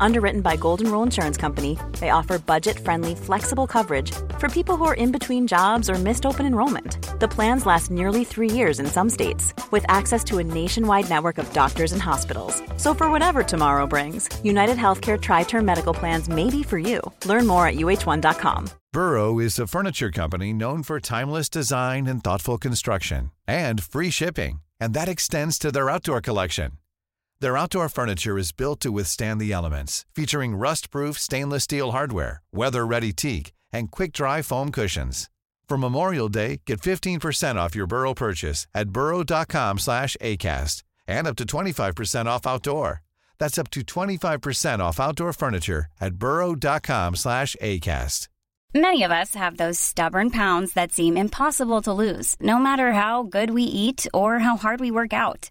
Underwritten by Golden Rule Insurance Company, they offer budget friendly, flexible coverage for people who are in between jobs or missed open enrollment. The plans last nearly three years in some states, with access to a nationwide network of doctors and hospitals. So, for whatever tomorrow brings, United Healthcare Tri Term Medical Plans may be for you. Learn more at uh1.com. Burrow is a furniture company known for timeless design and thoughtful construction, and free shipping, and that extends to their outdoor collection. Their outdoor furniture is built to withstand the elements, featuring rust-proof stainless steel hardware, weather-ready teak, and quick-dry foam cushions. For Memorial Day, get 15% off your Burrow purchase at burrow.com slash ACAST and up to 25% off outdoor. That's up to 25% off outdoor furniture at burrow.com slash ACAST. Many of us have those stubborn pounds that seem impossible to lose, no matter how good we eat or how hard we work out.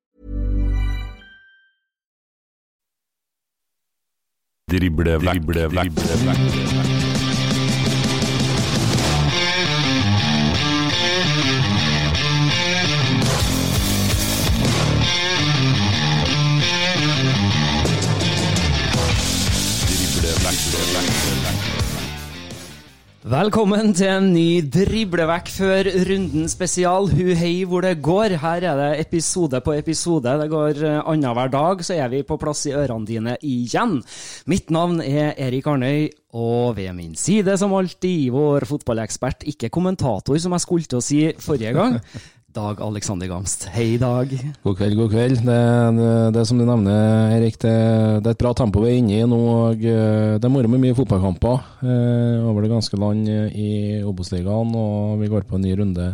Drible vekk, drible Velkommen til en ny driblevekk før runden spesial. Hu hei hvor det går. Her er det episode på episode. Det går eh, annenhver dag, så er vi på plass i ørene dine igjen. Mitt navn er Erik Arnøy, og ved min side som alltid vår fotballekspert, ikke kommentator som jeg skulle til å si forrige gang, Dag Alexander Gamst. Hei, Dag. God kveld, god kveld. Det, det, det som du nevner, Erik, det, det er et bra tempo vi er inne i nå. og eh, Det er moro med mye fotballkamper eh, over det ganske land eh, i Obos-ligaen. Og vi går på en ny runde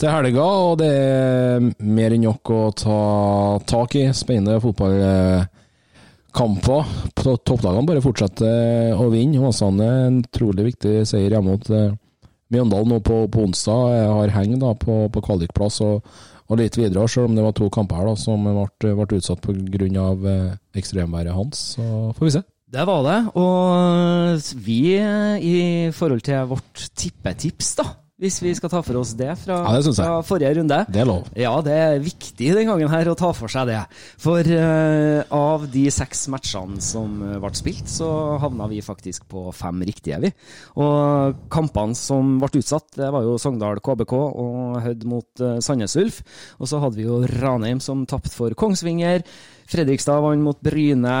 til helga, og det er mer enn nok å ta tak i. Spennende fotballkamper. Topplagene bare fortsetter å vinne. Åsane en utrolig viktig seier hjemme mot eh, Mjøndalen nå på, på onsdag Jeg har heng på, på kvalikplass og, og litt videre, selv om det var to kamper her da, som ble, ble utsatt pga. Eh, ekstremværet hans. Så får vi se. Det var det. Og vi, i forhold til vårt tippetips, da, hvis vi skal ta for oss det fra, Ja, det fra forrige runde Det er lov. Ja, det er viktig den gangen her å ta for seg det. For uh, av de seks matchene som eh, ble spilt, så havna vi faktisk på fem riktige, vi. Og kampene som ble utsatt, det var jo Sogndal KBK og Hødd mot uh, Sandnes Ulf. Og så hadde vi jo Ranheim som tapte for Kongsvinger. Fredrikstad vant mot Bryne.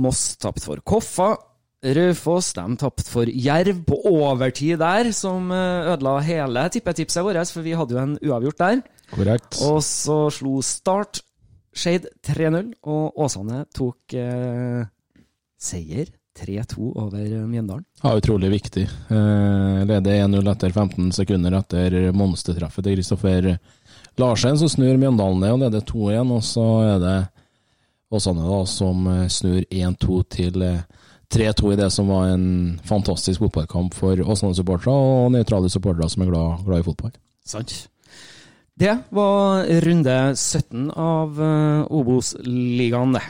Moss tapte for Koffa. Raufoss de tapte for Jerv på overtid der, som eh, ødela hele tippetipset vårt, for vi hadde jo en uavgjort der. Korrekt. Og så slo Start Skeid 3-0, og Åsane tok eh, seier 3-2 over Mjøndalen. Ja, utrolig viktig. Eh, leder 1-0 etter 15 sekunder etter monstertreffet til Kristoffer Larsen, som snur Mjøndalen ned og leder 2-1. Og så er det Åsane da, som eh, snur 1-2 til eh, 3-2 i det som var en fantastisk fotballkamp for Åsane-supportere og nøytrale supportere som er glad, glad i fotball. Sant. Det var runde 17 av uh, Obos-ligaen, det.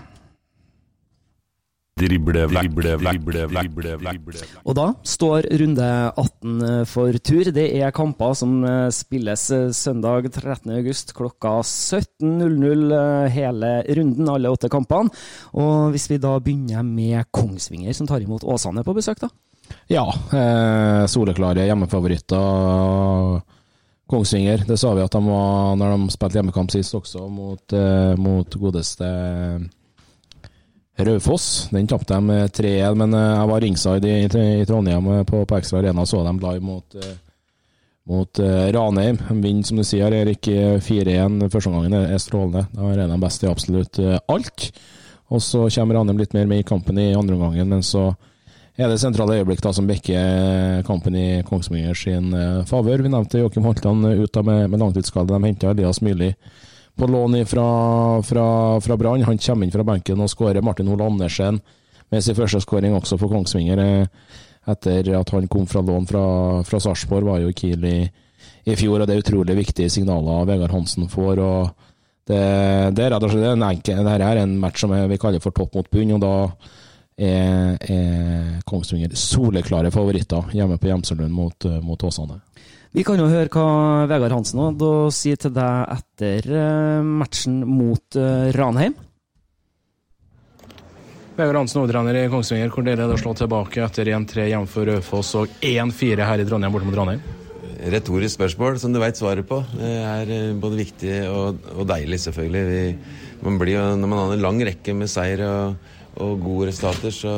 Drible vekk, drible vekk, drible vekk, drible vekk. Og da står runde 18 for tur. Det er kamper som eh, spilles eh, søndag 13. august klokka 17.00 eh, hele runden, alle åtte kampene. Og hvis vi da begynner med Kongsvinger, som tar imot Åsane på besøk, da? Ja, eh, soleklare hjemmefavoritter. Kongsvinger, det sa vi at de var når de spilte hjemmekamp sist også, mot, eh, mot godeste Raufoss. Den tapte de 3-1, men eh, jeg var ringside i, i Trondheim eh, på, på Ekstra Arena og så dem live mot, eh, mot Ranheim. Vinner, som du sier, Erik, 4-1 første gangen er, strålende. Da er de best i absolutt alt. Og så kommer Ranheim litt mer med i kampen i andre omgangen, men så er det sentrale øyeblikk da som bekker kampen i Kongsvinger sin favør. Vi nevnte Joakim Holtan ut da med, med langtidsskade. De henta Elias Myrli på lån fra, fra, fra Brann. Han kommer inn fra benken og skårer. Martin Hole Andersen med sin første skåring også for Kongsvinger. Eh, etter at han kom fra lån fra, fra Sarpsborg, var jo Kiel i, i fjor. og Det er utrolig viktige signaler Vegard Hansen får. og det, det, er rett og slett en enkel, det er en match som vi kaller for topp mot bunn. og da er, er Kongsvinger soleklare favoritter hjemme på Gjemselund mot, mot Åsane. Vi kan jo høre hva Vegard Hansen hadde å si til deg etter eh, matchen mot eh, Ranheim. Vegard Hansen, hovedtrener i Kongsvinger. Hvor dere er slå tilbake etter 1-3 hjemme for Raufoss og 1-4 her i Trondheim borte mot Ranheim? Retorisk spørsmål som du veit svaret på. Det er eh, både viktig og, og deilig, selvfølgelig. Vi, man blir jo, når man har en lang rekke med seier og og gode resultater, så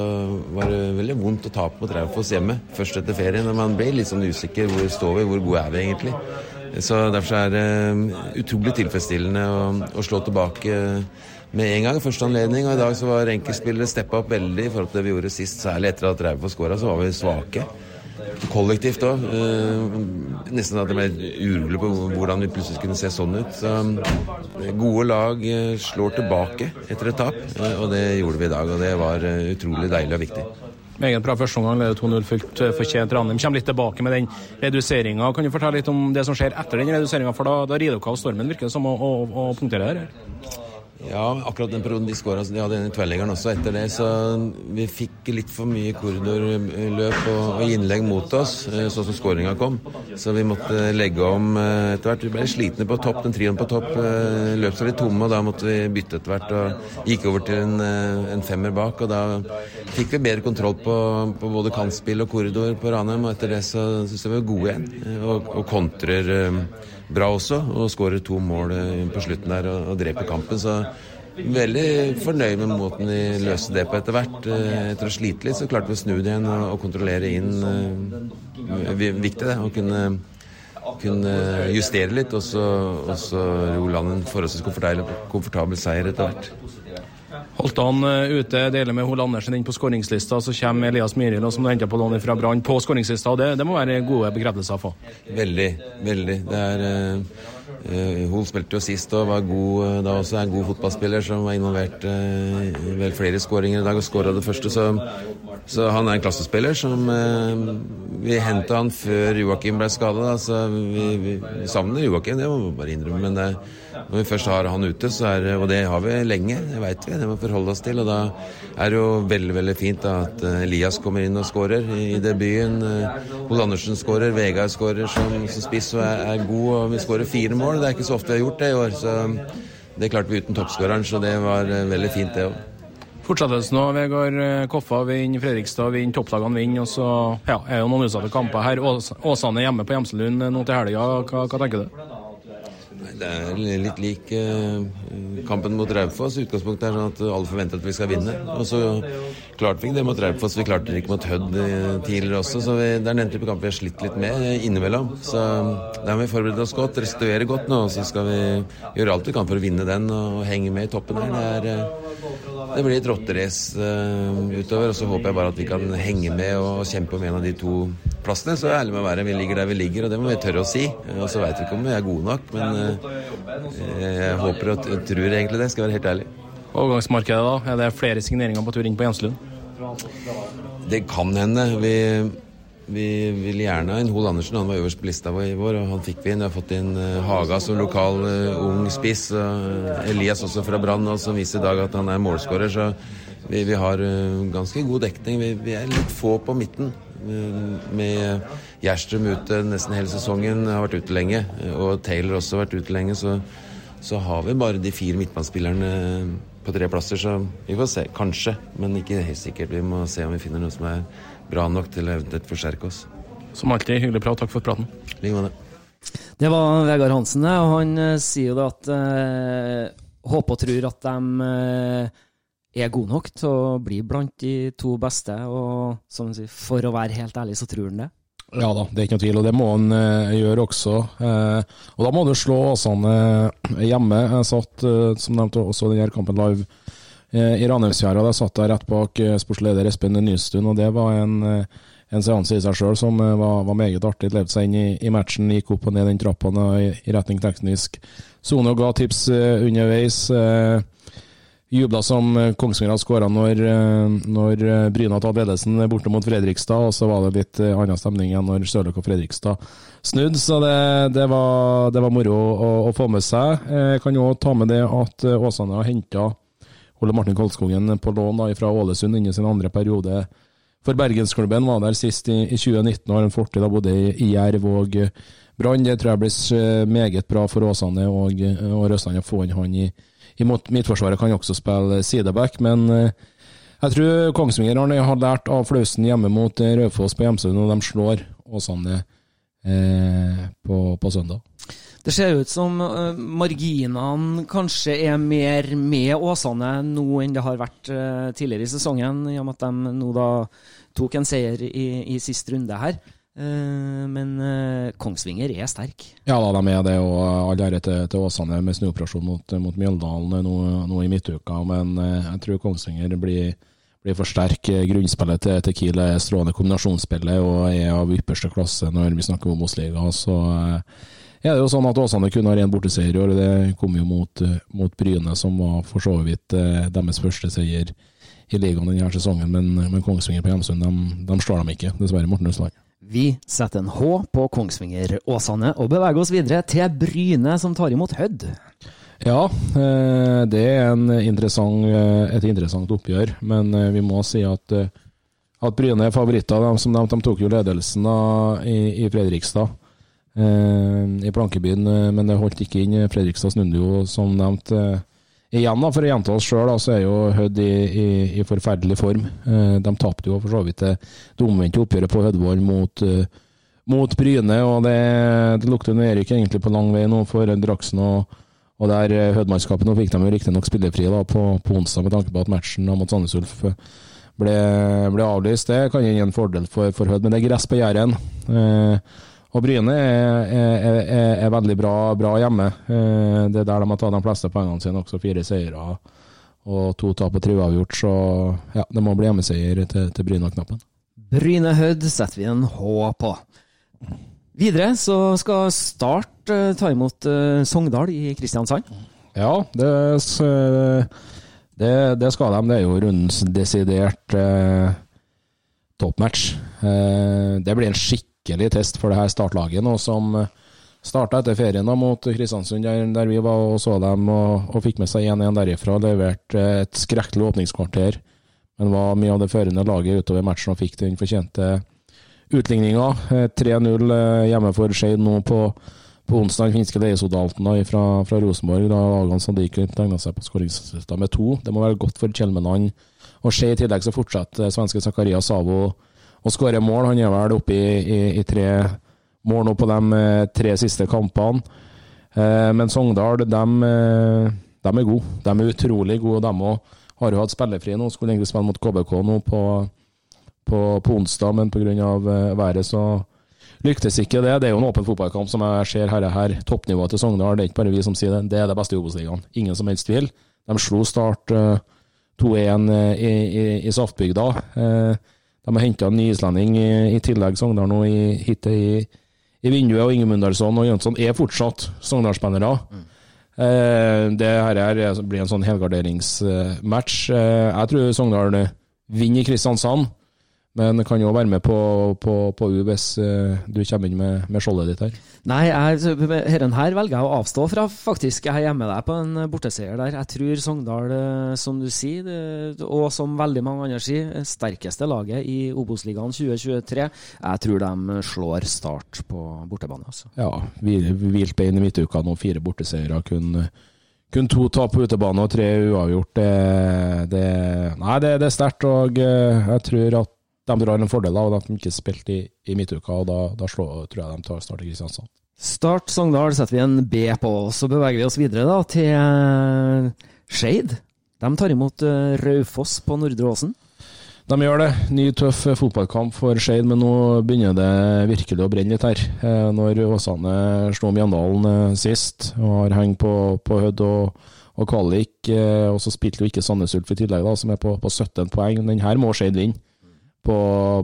var det veldig vondt å tape mot Raufoss hjemme først etter ferien. Og man ble litt sånn usikker. Hvor står vi? Hvor gode er vi egentlig? Så Derfor er det um, utrolig tilfredsstillende å, å slå tilbake med en gang. Første anledning. Og i dag så var enkeltspillere steppa opp veldig i forhold til det vi gjorde sist. Særlig etter at Raufoss skåra, så var vi svake kollektivt òg. Eh, nesten at jeg ble urolig på hvordan vi plutselig kunne se sånn ut. Så, eh, gode lag eh, slår tilbake etter et tap, og det gjorde vi i dag. Og det var utrolig deilig og viktig. Med egen bra første omgang, leder 2-0 fullt fortjent. Ranheim kommer litt tilbake med den reduseringa. Kan du fortelle litt om det som skjer etter den reduseringa? For da, da rir dere av stormen, virker det som, å, å, å punktere her? Ja, akkurat den perioden de skåra, de hadde den tverrleggeren også etter det, så vi fikk litt for mye korridorløp og innlegg mot oss, eh, sånn som skåringa kom. Så vi måtte legge om eh, etter hvert. Vi ble slitne på topp, den trioen på topp eh, løp seg litt tomme, og da måtte vi bytte etter hvert og gikk over til en, en femmer bak. Og da fikk vi bedre kontroll på, på både kantspill og korridor på Ranheim, og etter det så syns jeg vi var gode igjen, og, og kontrer bra også, og skårer to mål eh, på slutten der og, og dreper kampen. Så veldig fornøyd med måten vi løste det på etter hvert. Eh, etter å slite litt, så klarte vi å snu det igjen og, og kontrollere inn. Eh, viktig det, å kunne, kunne justere litt, og så, og så ro landet en forholdsvis komfortabel, komfortabel seier etter hvert. Holtan ute, deler med Hol Andersen inn på skåringslista. Så kommer Elias Miril, som du henta på lån fra Brann, på skåringslista. og det, det, må være gode bekreftelser å få? Veldig, veldig. Det er uh, Hol spilte jo sist og var god da også. Er en god fotballspiller som var involvert uh, vel flere skåringer i dag og skåra det første. Så, så, han er en klassespiller som uh, Vi henta han før Joakim ble skada, så vi, vi, savner Joakim, det må vi bare innrømme. men det når vi først har han ute, er, og det har vi lenge, det veit vi, det må vi forholde oss til. og Da er det jo veldig veldig fint da, at eh, Elias kommer inn og skårer i debuten. Eh, Ole Andersen skårer, Vegard skårer som, som spiss og er, er, god. og Vi skårer fire mål. Det er ikke så ofte vi har gjort det i år. så Det klarte vi uten toppskåreren, så det var eh, veldig fint, det òg. Fortsettes nå, Vegard Koffa vinner, Fredrikstad vinner, topplagene vinner. og så ja, er jo noen utsatte kamper her. Åsane hjemme på Gjemselund nå til helga. Hva, hva tenker du? Det er litt lik uh, kampen mot Raufoss. Utgangspunktet er sånn at alle forventer at vi skal vinne. Og så klarte vi ikke det mot Raufoss. Vi klarte det ikke mot Hødd uh, tidligere også. Så vi, det er den type kamp vi har slitt litt med innimellom. Så der må vi forberede oss godt, restituere godt nå. Og så skal vi gjøre alt vi kan for å vinne den og henge med i toppen her. Det, er, det blir et rotterace utover. Og så håper jeg bare at vi kan henge med og kjempe om en av de to plassene. Så ærlig med å være. Vi ligger der vi ligger, og det må vi tørre å si. Og så veit vi ikke om vi er gode nok, men Eh, jeg håper og tror egentlig det, skal være helt ærlig. Overgangsmarkedet, da? Er det flere signeringer på tur inn på Jenslund? Det kan hende. Vi, vi vil gjerne ha inn Hol Andersen. Han var øverst på lista vår i vår, og han fikk vi inn. Vi har fått inn eh, Haga som lokal uh, ung spiss. Og Elias også fra Brann, som viser i dag at han er målskårer. Så vi, vi har uh, ganske god dekning. Vi, vi, er litt få på midten. med Gjerstrøm ute nesten hele sesongen, har vært ute lenge. Og Taylor også har vært ute lenge. Så, så har vi bare de fire midtbanespillerne på tre plasser. Så vi får se. Kanskje, men ikke helt sikkert. Vi må se om vi finner noe som er bra nok til å eventuelt forsterke oss. Som alltid, hyggelig prat. Takk for praten. Like måte. Det var Vegard Hansen, og han uh, sier jo det at eh, håper og tror at de eh, er gode nok til å bli blant de to beste. Og som han sier, for å være helt ærlig, så tror han det. Ja da, det er ikke noe tvil, og det må han uh, gjøre også. Uh, og da må du slå Åsane uh, hjemme. Jeg satt, som nevnt, også denne kampen live i Ranheimsfjæra. Jeg satt der rett bak sportsleder Espen Nystuen, og det var en, en seanse i seg sjøl som eh, var, var, meget artig. Levde seg inn i, i, matchen, gikk opp og ned den trappa i, i retning teknisk sone og ga tips underveis. Uh, Jubla som Kongsvinger hadde skåra når, når Bryna hadde tatt ledelsen borte mot Fredrikstad, og så var det litt annen stemning igjen når Sørløk og Fredrikstad snudde. Så det, det, var, det var, moro å, å, få med seg. Jeg kan jo ta med det at Åsane har henta Ole Martin Koldskogen på lån fra Ålesund inn i sin andre periode for bergensklubben. Var der sist i, i 2019 og har en fortid både i, Jerv og Brann. Det tror jeg blir meget bra for Åsane og, og Røsland å få inn han i, i Midtforsvaret. Kan også spille sideback, men jeg tror Kongsvinger har lært av flausen hjemme mot Raufoss på Hjemsund, og de slår Åsane på, på søndag. Det ser ut som uh, marginene kanskje er mer med Åsane nå enn det har vært tidligere i sesongen, i og med at de nå da tok en seier i, i sist runde her. Uh, men Kongsvinger er sterk. Ja da, de er det, og all ære til, til, Åsane med snuoperasjon mot, mot Mjøndalen nå, nå, i midtuka. Men jeg tror Kongsvinger blir, blir for sterk. Grunnspillet til, til Kiel er strålende kombinasjonsspillet og er av ypperste klasse når vi snakker om Obos-liga. Så er det jo sånn at Åsane kun har én borteseier i år. Det kom jo mot, eh, mot, Bryne, som var for så vidt eh, deres første seier i ligaen denne sesongen. Men, men Kongsvinger på Hjemsund, de, de slår dem ikke, dessverre, Morten Østland. Vi setter en H på Kongsvinger Åsane og beveger oss videre til Bryne, som tar imot Hødd. Ja, eh, det er interessant, et interessant oppgjør, men vi må si at, at Bryne er favoritter. De, som nevnt, de tok jo ledelsen i, i Fredrikstad. Eh, i Plankebyen, eh, men det holdt ikke inn. Fredrikstad snudde jo, som nevnt. Eh, igjen, da, for å gjenta oss sjøl, er jo Hødd i, i, i, forferdelig form. De tapte jo for så vidt det, det omvendte oppgjøret på Hødvoll mot, mot, Bryne, og det, det lukter nedrykk egentlig på lang vei nå for Draksen. og og der Hødmannskapet nå fikk de jo riktignok spillefri da, på, på, onsdag, med tanke på at matchen mot Sandnes Ulf ble, ble, avlyst. Det kan gi en fordel for, for Hødd, men det er gress på Jæren. Eh, og Bryne er, er, er, er veldig bra, bra, hjemme. Eh, det er der de har tatt de fleste poengene sine, også fire seire og to tap og tre uavgjort. Så ja, det må bli hjemmeseier til, til Bryne-knappen. Bryne-Hødd setter vi en H på. Videre så skal Start uh, ta imot uh, Sogndal i Kristiansand. Ja, det, det, det, skal de. Det er jo rundens desidert eh, toppmatch. det blir en skikk skikkelig test for det her startlaget nå, som eh, starta etter ferien mot Kristiansund, der, der, vi var og så dem og, og fikk med seg 1-1 derifra. Leverte eh, et skrekkelig åpningskvarter, men var mye av det førende laget utover matchen og fikk den fortjente utligninga. 3-0 eh, hjemme for Skeid nå på, på onsdag. Finske Leiesodalten fra, fra Rosenborg. Da Agan Sadiq tegna seg på skåringslista med to. Det må være godt for Kjelmenan. Og Skeid i tillegg så fortsetter svenske Zakaria Savo å skåre mål. Han er vel oppe i, i, i, tre mål nå på de eh, tre siste kampene. Eh, men Sogndal, de, eh, de, er gode. De er utrolig gode, de òg. Har jo hatt spillefri nå. Skulle egentlig spille mot KBK nå på, på, på onsdag, men pga. Været så lyktes ikke det. Det er jo en åpen fotballkamp som jeg ser her. her. Toppnivået til Sogndal, det er ikke bare vi som sier det. Det er det beste i Obos-ligaen. Ingen som helst tvil. De slo Start uh, 2-1 i, i, i Saftbygda. De har henta en ny islending i, i tillegg, Sogndal nå i, hit i, i vinduet. Og Ingemundalsson og Jønsson er fortsatt Sogndal-spillere. Mm. Eh, det her blir en sånn helgarderingsmatch. Eh, jeg tror Sogndal vinner i Kristiansand. Men kan jo være med på, på, på U hvis uh, du kommer inn med, med skjoldet ditt her. Nei, herren her velger jeg å avstå fra, faktisk. Jeg er hjemme der på en borteseier der. Jeg tror Sogndal, eh, som du sier, og som veldig mange andre sier, sterkeste laget i Obos-ligaen 2023. Jeg tror de slår Start på bortebane. Altså. Ja, hvilt bein i midtuka nå. Fire borteseiere. Kun, kun to tap på utebane og tre uavgjort. Det, det, nei, det, det er sterkt. Og eh, jeg tror at de drar en fordel av at de ikke spilte i, i midtuka, og da, da slår, tror jeg de tar start i Kristiansand. Start Sogndal setter vi en B på, så beveger vi oss videre da til uh, Skeid. De tar imot uh, Raufoss på Nordre Åsen. De gjør det. Ny, tøff fotballkamp for Skeid, men nå begynner det virkelig å brenne litt her. Eh, når Åsane slo Mjøndalen sist og har hengt på, på Hødd og, og kvalik, og så spilte jo ikke Sandnes Ulf i tillegg, da, som er på, på 17 poeng. Den her må Skeid vinne på,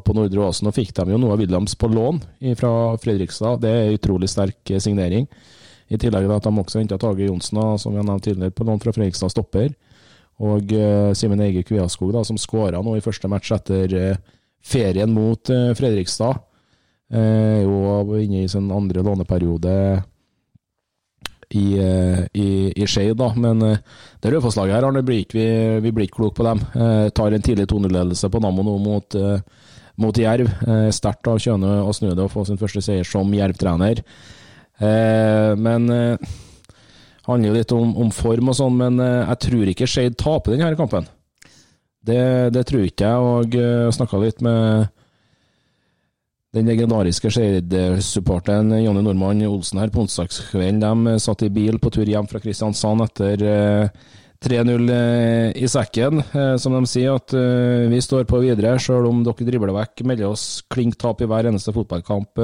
på Nordre Åsen. Og fikk de jo noe av Williams på lån fra Fredrikstad. Det er en utrolig sterk signering. I tillegg til at de også henta Tage Johnsen, som vi har nevnt tidligere, på lån fra Fredrikstad stopper. Og uh, Simen Ege Kviaskog, da, som skåra nå i første match etter uh, ferien mot uh, Fredrikstad. Er jo inne i sin andre låneperiode i, i, i Skei, da. Men det Raufoss-laget her, Arne, blir vi, vi blir ikke kloke på dem. tar en tidlig 2-0-ledelse på Nammo nå mot, mot Jerv. Sterkt av Kjøne å snu det og få sin første seier som Jerv-trener. men handler jo litt om, om form og sånn, men eh, jeg tror ikke Skeid taper denne kampen. Det, det tror ikke jeg, og jeg snakka litt med den legendariske Skeid-supporteren Jonny Normann Olsen her på onsdagskvelden. De eh, satt i bil på tur hjem fra Kristiansand etter uh, 3-0 uh, i sekken. som de sier, at vi står på videre, sjøl om dere dribler vekk. Melder oss klink tap i hver eneste fotballkamp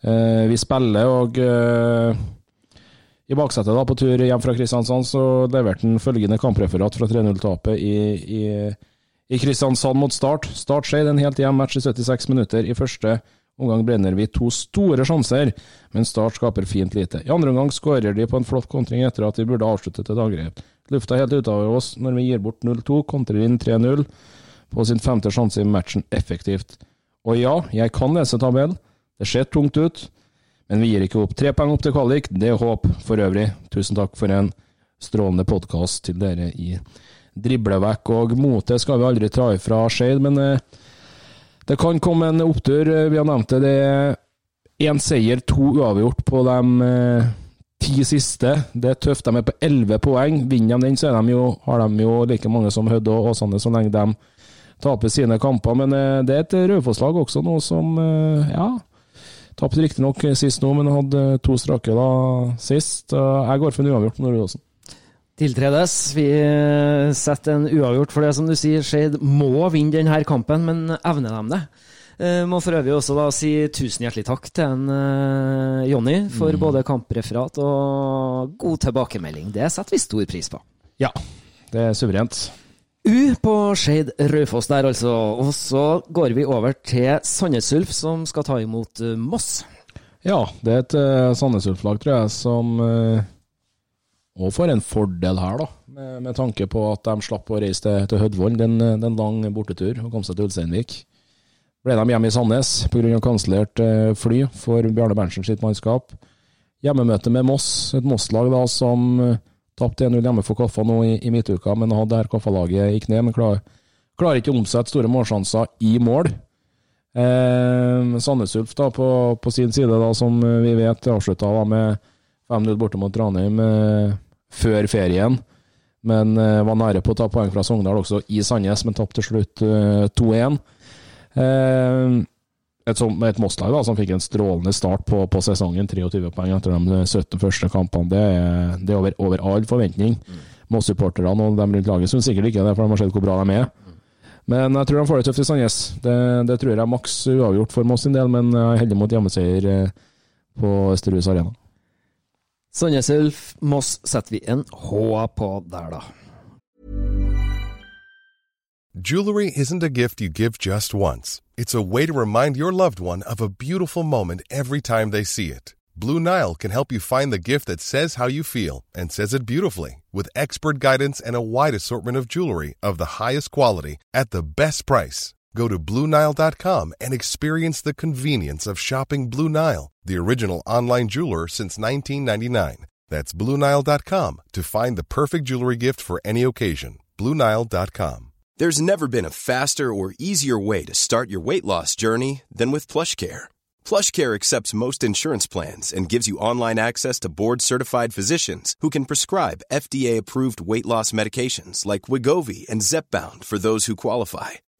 vi spiller. og i baksetet da, på tur hjem fra Kristiansand så leverte han følgende kampreferat fra 3-0-tapet i, i, i, Kristiansand mot Start. Start skjedde en helt jevn match i 76 minutter. I første omgang brenner vi to store sjanser, men Start skaper fint lite. I andre omgang skårer de på en flott kontring etter at vi burde avsluttet et angrep. Lufta helt ute av oss når vi gir bort 0-2, kontrer inn 3-0 på sin femte sjanse i matchen effektivt. Og ja, jeg kan lese tabell. Det ser tungt ut. Men vi gir ikke opp. Tre poeng opp til kvalik, det er håp for øvrig. Tusen takk for en strålende podkast til dere i Driblevekk. Og motet skal vi aldri ta ifra Skeid, men eh, det kan komme en opptur. Vi har nevnt det. Det er én seier, to uavgjort på de eh, ti siste. Det er tøft. De er på elleve poeng. Vinner de den, så de jo, har de jo like mange som Hødd og Åsane, så lenge de taper sine kamper. Men eh, det er et Raufoss-lag også nå som ja, Tapte riktignok sist nå, men hadde to strake da sist. Jeg går for en uavgjort på Nordre Tiltredes. Vi setter en uavgjort, for det som du sier, Skeid må vinne denne kampen, men evner de det? Uh, må for øvrig også da si tusen hjertelig takk til en, uh, Jonny for mm. både kampreferat og god tilbakemelding. Det setter vi stor pris på. Ja, det er suverent. U på Skeid Raufoss der, altså. Og så går vi over til Sandnes Ulf, som skal ta imot Moss. Ja, det er et uh, Sandnes Ulf-lag, tror jeg, som uh, og for en fordel her, da. Med, med, tanke på at de slapp å reise til, til Hødvoll. Den, den lang bortetur og kom seg til Ulsteinvik. Ble de hjemme i Sandnes pga. kansellert uh, fly for Bjarne Berntsen sitt mannskap. Hjemmemøte med Moss, et Moss-lag da som uh, Tapte 1-0 hjemme for Koffa nå i, i midtuka, men hadde her Kaffa-laget i kne. Men klarer, klarer ikke å omsette store målsjanser i mål. Eh, Sandnes Ulf da, på, på, sin side, da, som vi vet, avslutta med 5-0 borte mot Ranheim eh, før ferien. Men eh, var nære på å ta poeng fra Sogndal også i Sandnes, men tapte til slutt eh, 2-1. Eh, et, et Moss-lag som fikk en strålende start på, på, sesongen. 23 poeng etter de 17 første kampene. Det er, det er over, over, all forventning. Moss-supporterne og dem rundt laget syns sikkert ikke det, for de har sett hvor bra de er. Men jeg tror de får det tøft i Sandnes. Det, det, tror jeg er maks uavgjort for Moss sin del, men jeg er heldig mot hjemmeseier eh, på Østerhus Arena. Moss setter vi en H på der, da. Jewelry isn't a gift you give just once. It's a way to remind your loved one of a beautiful moment every time they see it. Blue Nile can help you find the gift that says how you feel and says it beautifully with expert guidance and a wide assortment of jewelry of the highest quality at the best price. Go to BlueNile.com and experience the convenience of shopping Blue Nile, the original online jeweler since 1999. That's BlueNile.com to find the perfect jewelry gift for any occasion. BlueNile.com. There's never been a faster or easier way to start your weight loss journey than with PlushCare. PlushCare accepts most insurance plans and gives you online access to board-certified physicians who can prescribe FDA-approved weight loss medications like Wigovi and Zepbound for those who qualify.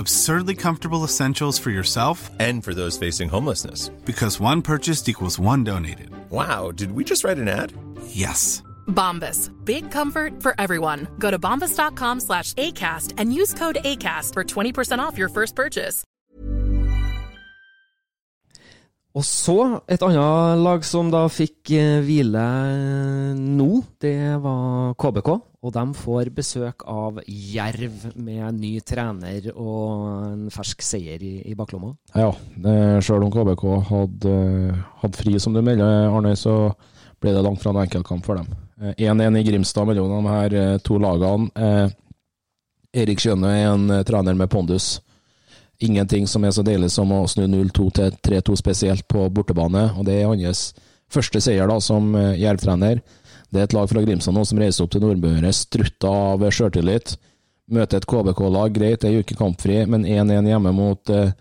absurdly comfortable essentials for yourself And for those facing homelessness. because one purchased equals one donated. Wow, did we just write an ad? Yes. Bombas. Big comfort for everyone. Go to bombas.com slash ACAST and use code ACAST for 20% off your first purchase. Og så, et annet lag som da fikk eh, hvile eh, nå, det var KBK. Og de får besøk av Jerv med ny trener og en fersk seier i, i baklomma. Ja, det- selv om KBK hadde, hadde fri, som du melder, Arne, så ble det langt fra en enkeltkamp for dem. Eh, 1-1 i Grimstad mellom de her eh, to lagene. Eh, Erik Skjønne er en eh, trener med pondus. Ingenting som er så deilig som å snu 0-2 til 3-2 spesielt på bortebane, og det er hans første seier da som eh, Jerv-trener. Det er et lag fra Grimstad nå som reiser opp til Nordmøre, strutta av sjøltillit. Møter et KBK-lag, greit, det er jo ikke kampfri, men 1-1 hjemme mot eh,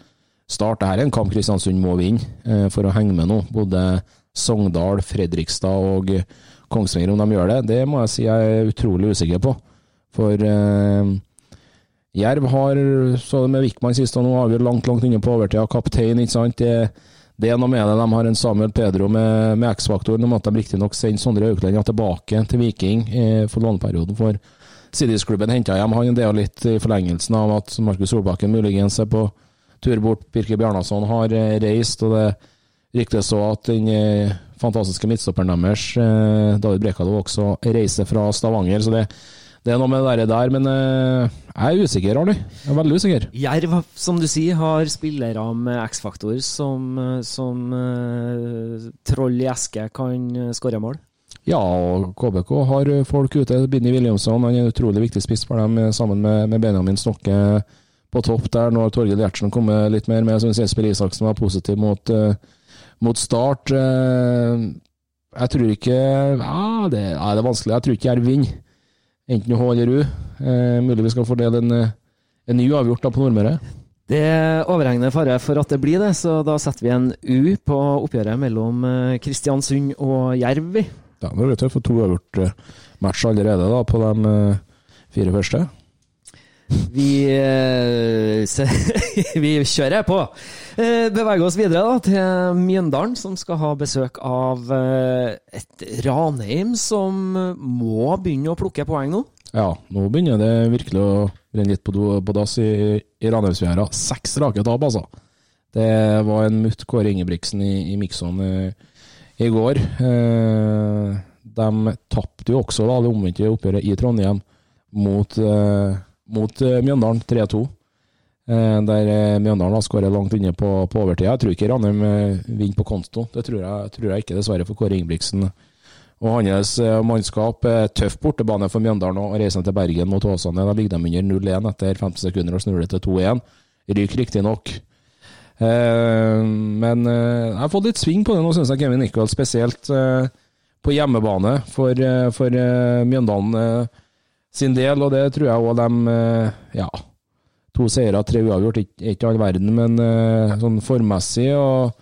Start. Dette er en kamp Kristiansund må vinne eh, for å henge med nå. Både Sogndal, Fredrikstad og Kongsvinger, om de gjør det, det må jeg si jeg er utrolig usikker på. For eh, Jerv har, så det med Wickman sist, og nå vi langt, langt inne på overtida. Kaptein, ikke sant. Det, det er noe med det. De har en Samuel Pedro med, med X-faktoren Nå måtte de riktignok sende Sondre Aukland tilbake til Viking eh, for låneperioden. For Siddisklubben henta hjem han. Det er litt i forlengelsen av at Markus Solbakken muligens er på tur bort. Birke Bjarnason har eh, reist, og det ryktes òg at den eh, fantastiske midtstopperen deres, eh, David Brekalo, også reiser fra Stavanger. så det det er noe med det der, men eh, jeg er usikker, Arne. Jeg er veldig usikker. Jerv, som du sier, har spillere med X-faktor som, eh, som uh, troll i eske kan skåre mål. Ja, og KBK har folk ute. Binni Williamson han er en utrolig viktig spiss for dem, sammen med, med Benjamin Stokke på topp der. Nå har Torgeir Gjertsen kommet litt mer med. Jeg syns Jesper Isaksen var positiv mot, uh, mot start. Uh, jeg tror ikke ja, det, ja, det er vanskelig. Jeg tror ikke Jerv vinner. Enten H eller U. Eh, mulig vi skal fordele en, eh, en ny avgjort da på Nordmøre. Det er overhengende fare for at det blir det, så da setter vi en U på oppgjøret mellom eh, Kristiansund og Jerv. Ja, det blir tøft for to avgjort matcher match allerede da, på de eh, fire første. Vi, eh, se, vi kjører på. Eh, beveger oss videre da, til Mjøndalen, som skal ha besøk av eh, et Ranheim som må begynne å plukke poeng nå. Ja, nå begynner det virkelig å renne litt på, på dass i, i Ranheimsfjæra. Seks rake tap, altså. Det var en mutt Kåre Ingebrigtsen i, i Mikson i, i går. Eh, de tapte jo også da, det omvendte oppgjøret i Trondheim mot, eh, mot eh, Mjøndalen 3-2. Eh, der eh, Mjøndalen har skåret langt inne på, på overtida. Jeg tror ikke Ranheim vinner på konto. Det tror jeg, tror jeg ikke, dessverre, for Kåre Ingebrigtsen og hans mannskap. Tøff bortebane for Mjøndalen og reisen til Bergen mot Åsane. Da ligger de under 0-1 etter 15 sekunder og snur det til 2-1. Ryker riktignok. Men jeg har fått litt sving på det nå, syns jeg, Kevin Nichols. Spesielt på hjemmebane for, for Mjøndalen sin del, og det tror jeg òg de eh, Ja, to seire, tre uavgjort, ikke, ikke all verden, men eh, sånn formmessig og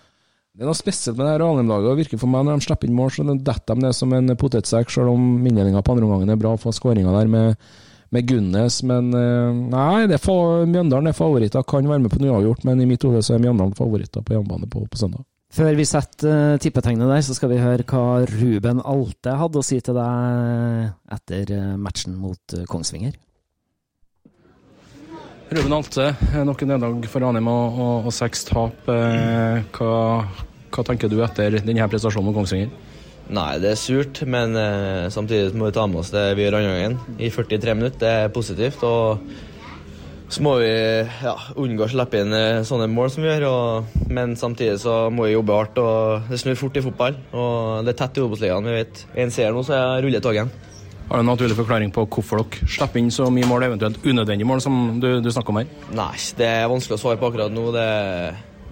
det er noe spesielt med det her Ranheim-laget. Det virker for meg når de slipper inn mål, så detter de ned som en potetsekk, selv om innledninga på andre omgangen er bra for skåringa der med, med Gunnes. Men eh, nei, det er Mjøndalen er favoritter. Kan være med på noe uavgjort, men i mitt hode så er Mjøndalen favoritter på hjemmebane på, på søndag. Før vi setter uh, tippetegnet der, så skal vi høre hva Ruben Alte hadde å si til deg etter eh, matchen mot eh, Kongsvinger. Ruben Alte, nok en nederlag for Ranheim og, og, og seks tap. Eh, hva, hva tenker du etter denne prestasjonen mot Kongsvinger? Nei, det er surt, men eh, samtidig må vi ta med oss det vi gjør andre gangen. I 43 minutter. Det er positivt. Og så må vi ja, unngå å slippe inn eh, sånne mål som vi gjør. Og, men samtidig så må vi jobbe hardt. og Det snur fort i fotball. og Det er tett i Obos-ligaen. vi vet. En seier nå, så jeg ruller toget. Har du en naturlig forklaring på hvorfor dere slipper inn så mye mål, eventuelt unødvendige mål, som du, du snakker om her? Nei, det er vanskelig å svare på akkurat nå. Det,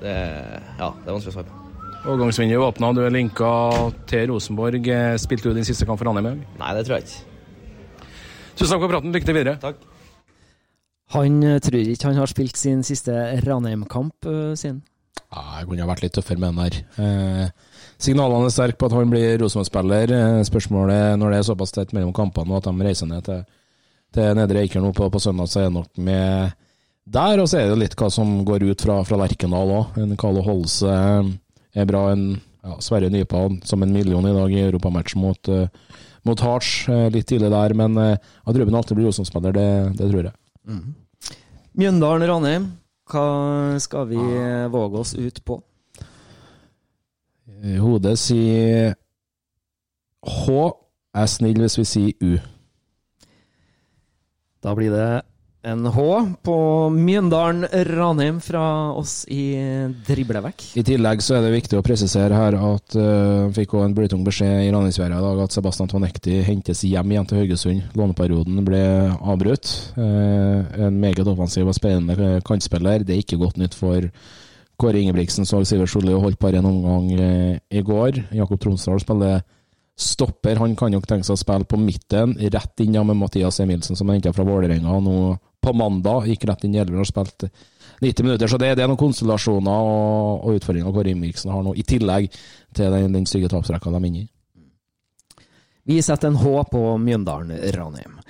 det, ja, det er vanskelig å svare på. Overgangsvinduet åpna, du er linka til Rosenborg. Eh, Spilte du din siste kamp for Ranheim? i dag? Nei, det tror jeg ikke. Tusen takk for praten. Lykke til videre. Takk. Han eh, tror ikke han har spilt sin siste Ranheim-kamp uh, sin. Ja, jeg kunne ha vært litt tøffere med den der. Eh, signalene er sterke på at han blir Rosenborg-spiller. Eh, spørsmålet når det er såpass tett mellom kampene og at de reiser ned til, til Nedre Eiker nå på, på søndag, så er det nok med der. Og så er det litt hva som går ut fra, fra Lerkendal òg. En Carlo Holse er bra. En ja, Sverre Nypa som en million i dag i europamatch mot, uh, mot Harts. litt tidlig der. Men at Ruben alltid blir Rosenspiller, det, det tror jeg. Mm. Mjøndalen Ranheim, hva skal vi våge oss ut på? Hodet sier H. Er snill hvis vi sier U. Da blir det en H på Mjøndalen Ranheim fra oss i Driblevekk. I tillegg så er det viktig å presisere her at uh, fikk også en blytung beskjed i Ranheimsværet i dag at Sebastian Tonekti hentes hjem igjen til Haugesund. Låneperioden ble avbrutt. Uh, en meget offensiv og spennende kantspiller. Det er ikke godt nytt for Kåre Ingebrigtsen. Så Sivert Solli og holdt bare en omgang uh, i går. Jakob Tronsdal spiller stopper. Han kan nok tenke seg å spille på midten, rett inn med Mathias Emilsen, som er henta fra Vålerenga nå på mandag. Gikk rett inn i elveren og spilte 90 minutter. Så det, det er noen konstellasjoner og, og utfordringer Kåre Ingebrigtsen har nå, i tillegg til den, den stygge tapsrekka de er inne i. Vi setter en H på Mjøndalen Ranheim.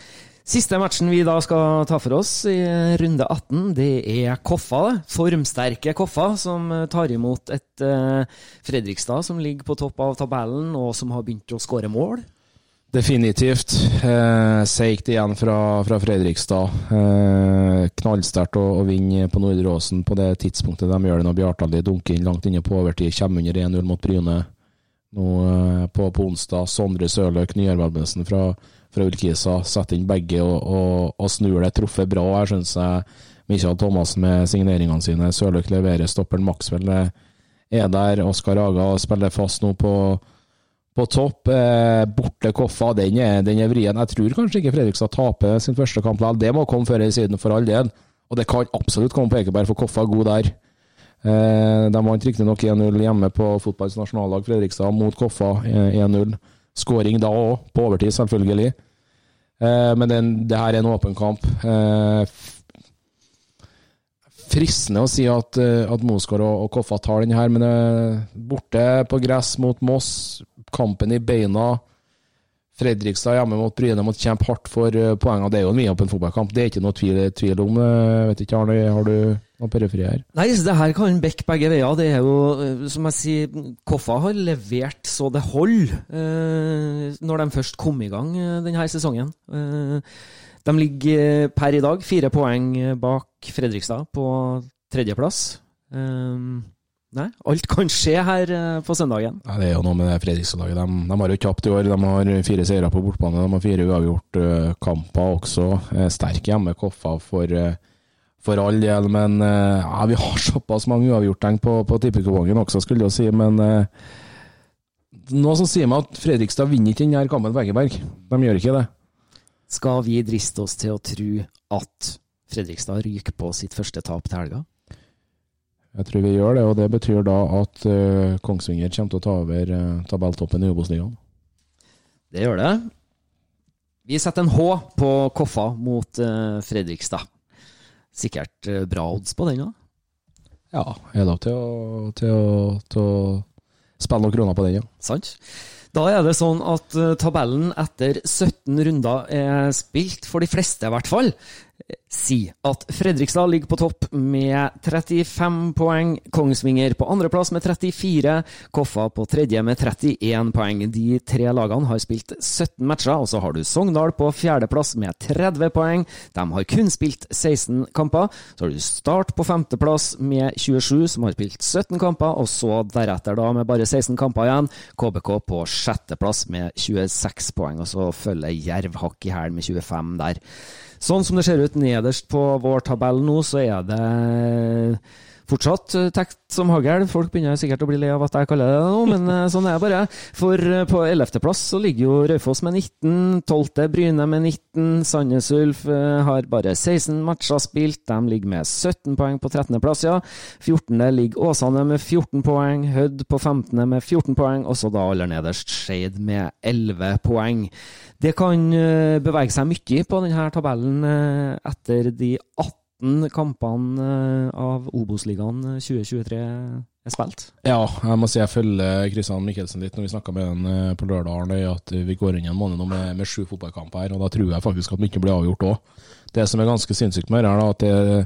Siste matchen vi da skal ta for oss i runde 18, det er Koffa. Formsterke Koffa, som tar imot et uh, Fredrikstad som ligger på topp av tabellen, og som har begynt å skåre mål. Definitivt. Eh, Seigt igjen fra, fra Fredrikstad. Eh, knallsterkt å, å, vinne på Nordre Åsen på det tidspunktet de gjør det når Bjartali dunker inn langt inne på overtid. Kommer under 1-0 mot Bryne nå eh, på, på, onsdag. Sondre Sørløk, nyervervelsen fra, fra Ulkisa, setter inn begge og, og, og snur det. Truffet bra. Her syns jeg Michael Thomas med signeringene sine. Sørløk leverer. Stopperen Maxwell er der. Oskar Aga spiller fast nå på på topp. Eh, borte Koffa, den er, er, vrien. Jeg tror kanskje ikke Fredrikstad taper sin første kamp likevel. Det må komme før i siden, for all del. Og det kan absolutt komme på Ekeberg, for Koffa er god der. Eh, de vant riktignok 1-0 hjemme på fotballens nasjonallag Fredrikstad mot Koffa 1-0. Skåring da òg, på overtid selvfølgelig. Eh, men den, det her er en åpen kamp. Eh, fristende å si at, eh, at Mosgaard og, og Koffa tar den her, men eh, borte på gress mot Moss, kampen i beina. Fredrikstad hjemme mot Bryne måtte kjempe hardt for uh, poengene. Det er jo en vidåpen fotballkamp, det er ikke noe tvil, tvil om. Uh, vet ikke, Arne, Har du noen periferi her? Nei, så det her kan bekke begge veier. Det er jo, som jeg sier, Koffa har levert så det holder eh, når de først kom i gang denne sesongen. de ligger per i dag fire poeng bak Fredrikstad på tredjeplass. Nei, alt kan skje her eh, på søndagen. Nei, det er jo noe med det Fredrikstad-laget. De, de, har jo tapt i år. De har fire seire på bortbane. De har fire uavgjort uh, kamper også. Uh, sterk hjemme Koffa for, for all del. Men ja, vi har såpass mange uavgjorttegn på, på tippekupongen også, skulle jeg si. Men noe som sier meg at Fredrikstad vinner ikke denne kampen på Egeberg. De gjør ikke det. Skal vi driste oss til å tro at Fredrikstad ryker på sitt første tap til helga? Jeg tror vi gjør det, og det betyr da at uh, Kongsvinger kommer til å ta over uh, tabelltoppen i Obos-ligaen. Det gjør det. Vi setter en H på Koffa mot uh, Fredrikstad. Sikkert bra odds på den òg? Ja, jeg lov til å, til, å, til å spille noen kroner på den, ja. Sant. Da er det sånn at tabellen etter 17 runder er spilt, for de fleste i hvert fall si at Fredrikstad ligger på topp med 35 poeng. Kongsvinger på andreplass med 34. Koffa på tredje med 31 poeng. De tre lagene har spilt 17 matcher, og så har du Sogndal på fjerdeplass med 30 poeng. De har kun spilt 16 kamper. Så har du Start på femteplass med 27, som har spilt 17 kamper, og så deretter, da med bare 16 kamper igjen, KBK på sjetteplass med 26 poeng. Og så følger Jerv hakk i hæl med 25 der. Sånn som det ser ut nederst på vår tabell nå, så er det fortsatt tekst tekt som hagl. Folk begynner sikkert å bli lei av at jeg kaller det det nå, men eh, sånn er det bare. For eh, på 11.-plass så ligger jo Raufoss med 19, 12. Bryne med 19, Sandnes Ulf har bare 16 matcher spilt, de ligger med 17 poeng på 13.-plass, ja. 14. ligger Åsane med 14 poeng, Hødd på 15. med 14 poeng, og så da aller nederst Skeid med 11 poeng. Det kan eh, bevege seg mye på denne tabellen eh, etter de 18 kampene eh, av Obos-ligaen 2023 er spilt. Ja, jeg må si jeg følger Kristian Mikkelsen litt når vi snakka med han på lørdag. At vi går inn i en måned nå med, med sju fotballkamper her, og da tror jeg faktisk at mye blir avgjort òg. Det som er ganske sinnssykt med her, er at det,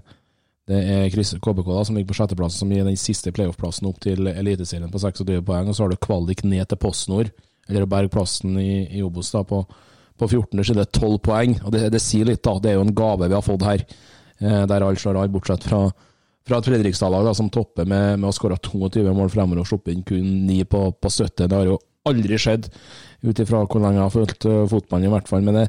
Det er KBK da, som ligger på sjetteplass, som gir den siste playoff-plassen opp til Eliteserien på 26 poeng. Og så har du kvalik ned til PostNord, eller å berge plassen i, i Obos da, på, på 14. side det er 12 poeng. Og det, det sier litt, da. Det er jo en gave vi har fått her, eh, der alt slår av, bortsett fra, fra et Fredrikstad-lag som topper med, med å skåre 22 mål fremover og sluppe inn kun 9 på, på 70. Det har jo aldri skjedd, ut ifra hvor lenge jeg har fulgt uh, fotballen, i hvert fall. Men det,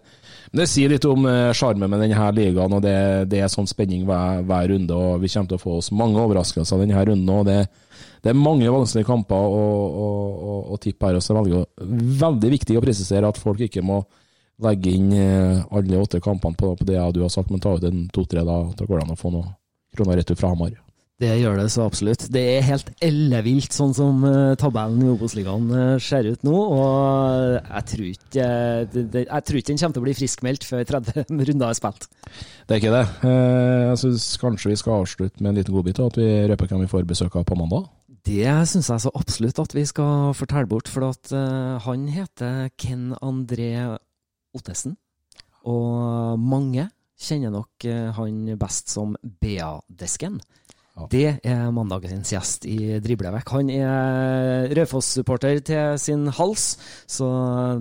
men det sier litt om eh, sjarmen med denne ligaen, og det, det er sånn spenning hver, hver runde. og Vi kommer til å få oss mange overraskelser denne runden. og det, det er mange vanskelige kamper å, å, å, å tippe her. og så er det veldig viktig å presisere at folk ikke må legge inn eh, alle åtte kampene på, på det jeg og du har sagt, men ta ut en to-tre. Da, da går det an å få noen kroner retur fra Hamar. Det gjør det så absolutt. Det er helt ellevilt sånn som uh, tabellen i Obos-ligaen uh, ser ut nå. Og jeg tror ikke Jeg tror ikke den kommer til å bli friskmeldt før 30 runder er spilt. Det er ikke det. Eh, jeg syns kanskje vi skal avslutte med en liten godbit, og at vi røper hvem vi får besøk av på mandag. Det syns jeg så absolutt at vi skal fortelle bort, for at han heter Ken André Ottesen. Og mange kjenner nok han best som BA-desken. Det er mandagens gjest i Driblevekk. Han er Raufoss-supporter til sin hals, så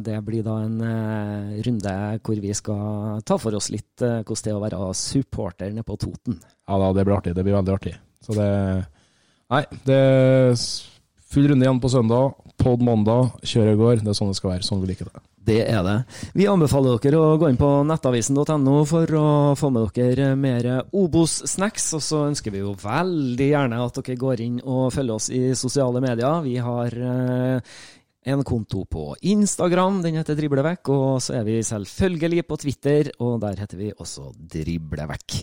det blir da en uh, runde hvor vi skal ta for oss litt uh, hvordan det er å være supporter nede på Toten. Ja da, det blir artig. Det blir veldig artig. Så det Nei, det er full runde igjen på søndag. Pod mandag, kjøret går. Det er sånn det skal være. Sånn vi liker det. Det er det. Vi anbefaler dere å gå inn på nettavisen.no for å få med dere mer Obos-snacks. Og så ønsker vi jo veldig gjerne at dere går inn og følger oss i sosiale medier. Vi har eh, en konto på Instagram, den heter Driblevekk. Og så er vi selvfølgelig på Twitter, og der heter vi også Driblevekk.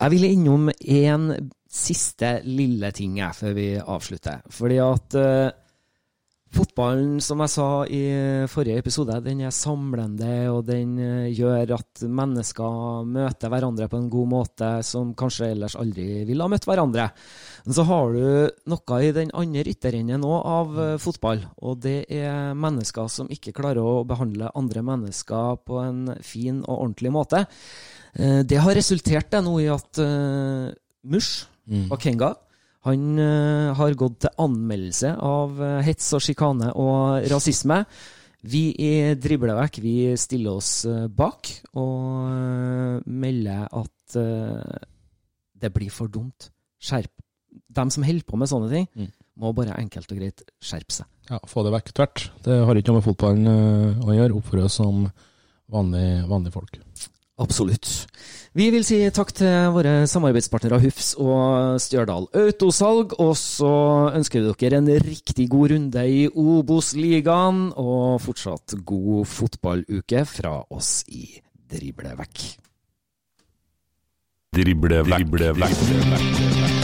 Jeg vil innom en siste lille ting før vi avslutter. Fordi at eh, Fotballen, som jeg sa i forrige episode, den er samlende, og den eh, gjør at mennesker møter hverandre på en god måte som kanskje ellers aldri ville ha møtt hverandre. Men så har du noe i den andre ytterenden òg av eh, fotball, og det er mennesker som ikke klarer å behandle andre mennesker på en fin og ordentlig måte. Eh, det har resultert nå i at Mush Mm. Bakenga han uh, har gått til anmeldelse av uh, hets og sjikane og rasisme. Vi i Driblevekk vi stiller oss uh, bak og melder at det blir for dumt. Skjerp. De som holder på med sånne ting, Mm. må bare enkelt og greit skjerpe seg. Ja, Få det vekk tvert. Det har ikke noe med fotballen å gjøre. Oppføre oss som vanlige vanlig folk. Absolutt. Vi vil si takk til våre samarbeidspartnere Hufs og Stjørdal Autosalg. Og så ønsker vi dere en riktig god runde i Obos-ligaen, og fortsatt god fotballuke fra oss i Driblevekk. Driblevekk. Driblevekk. Imagine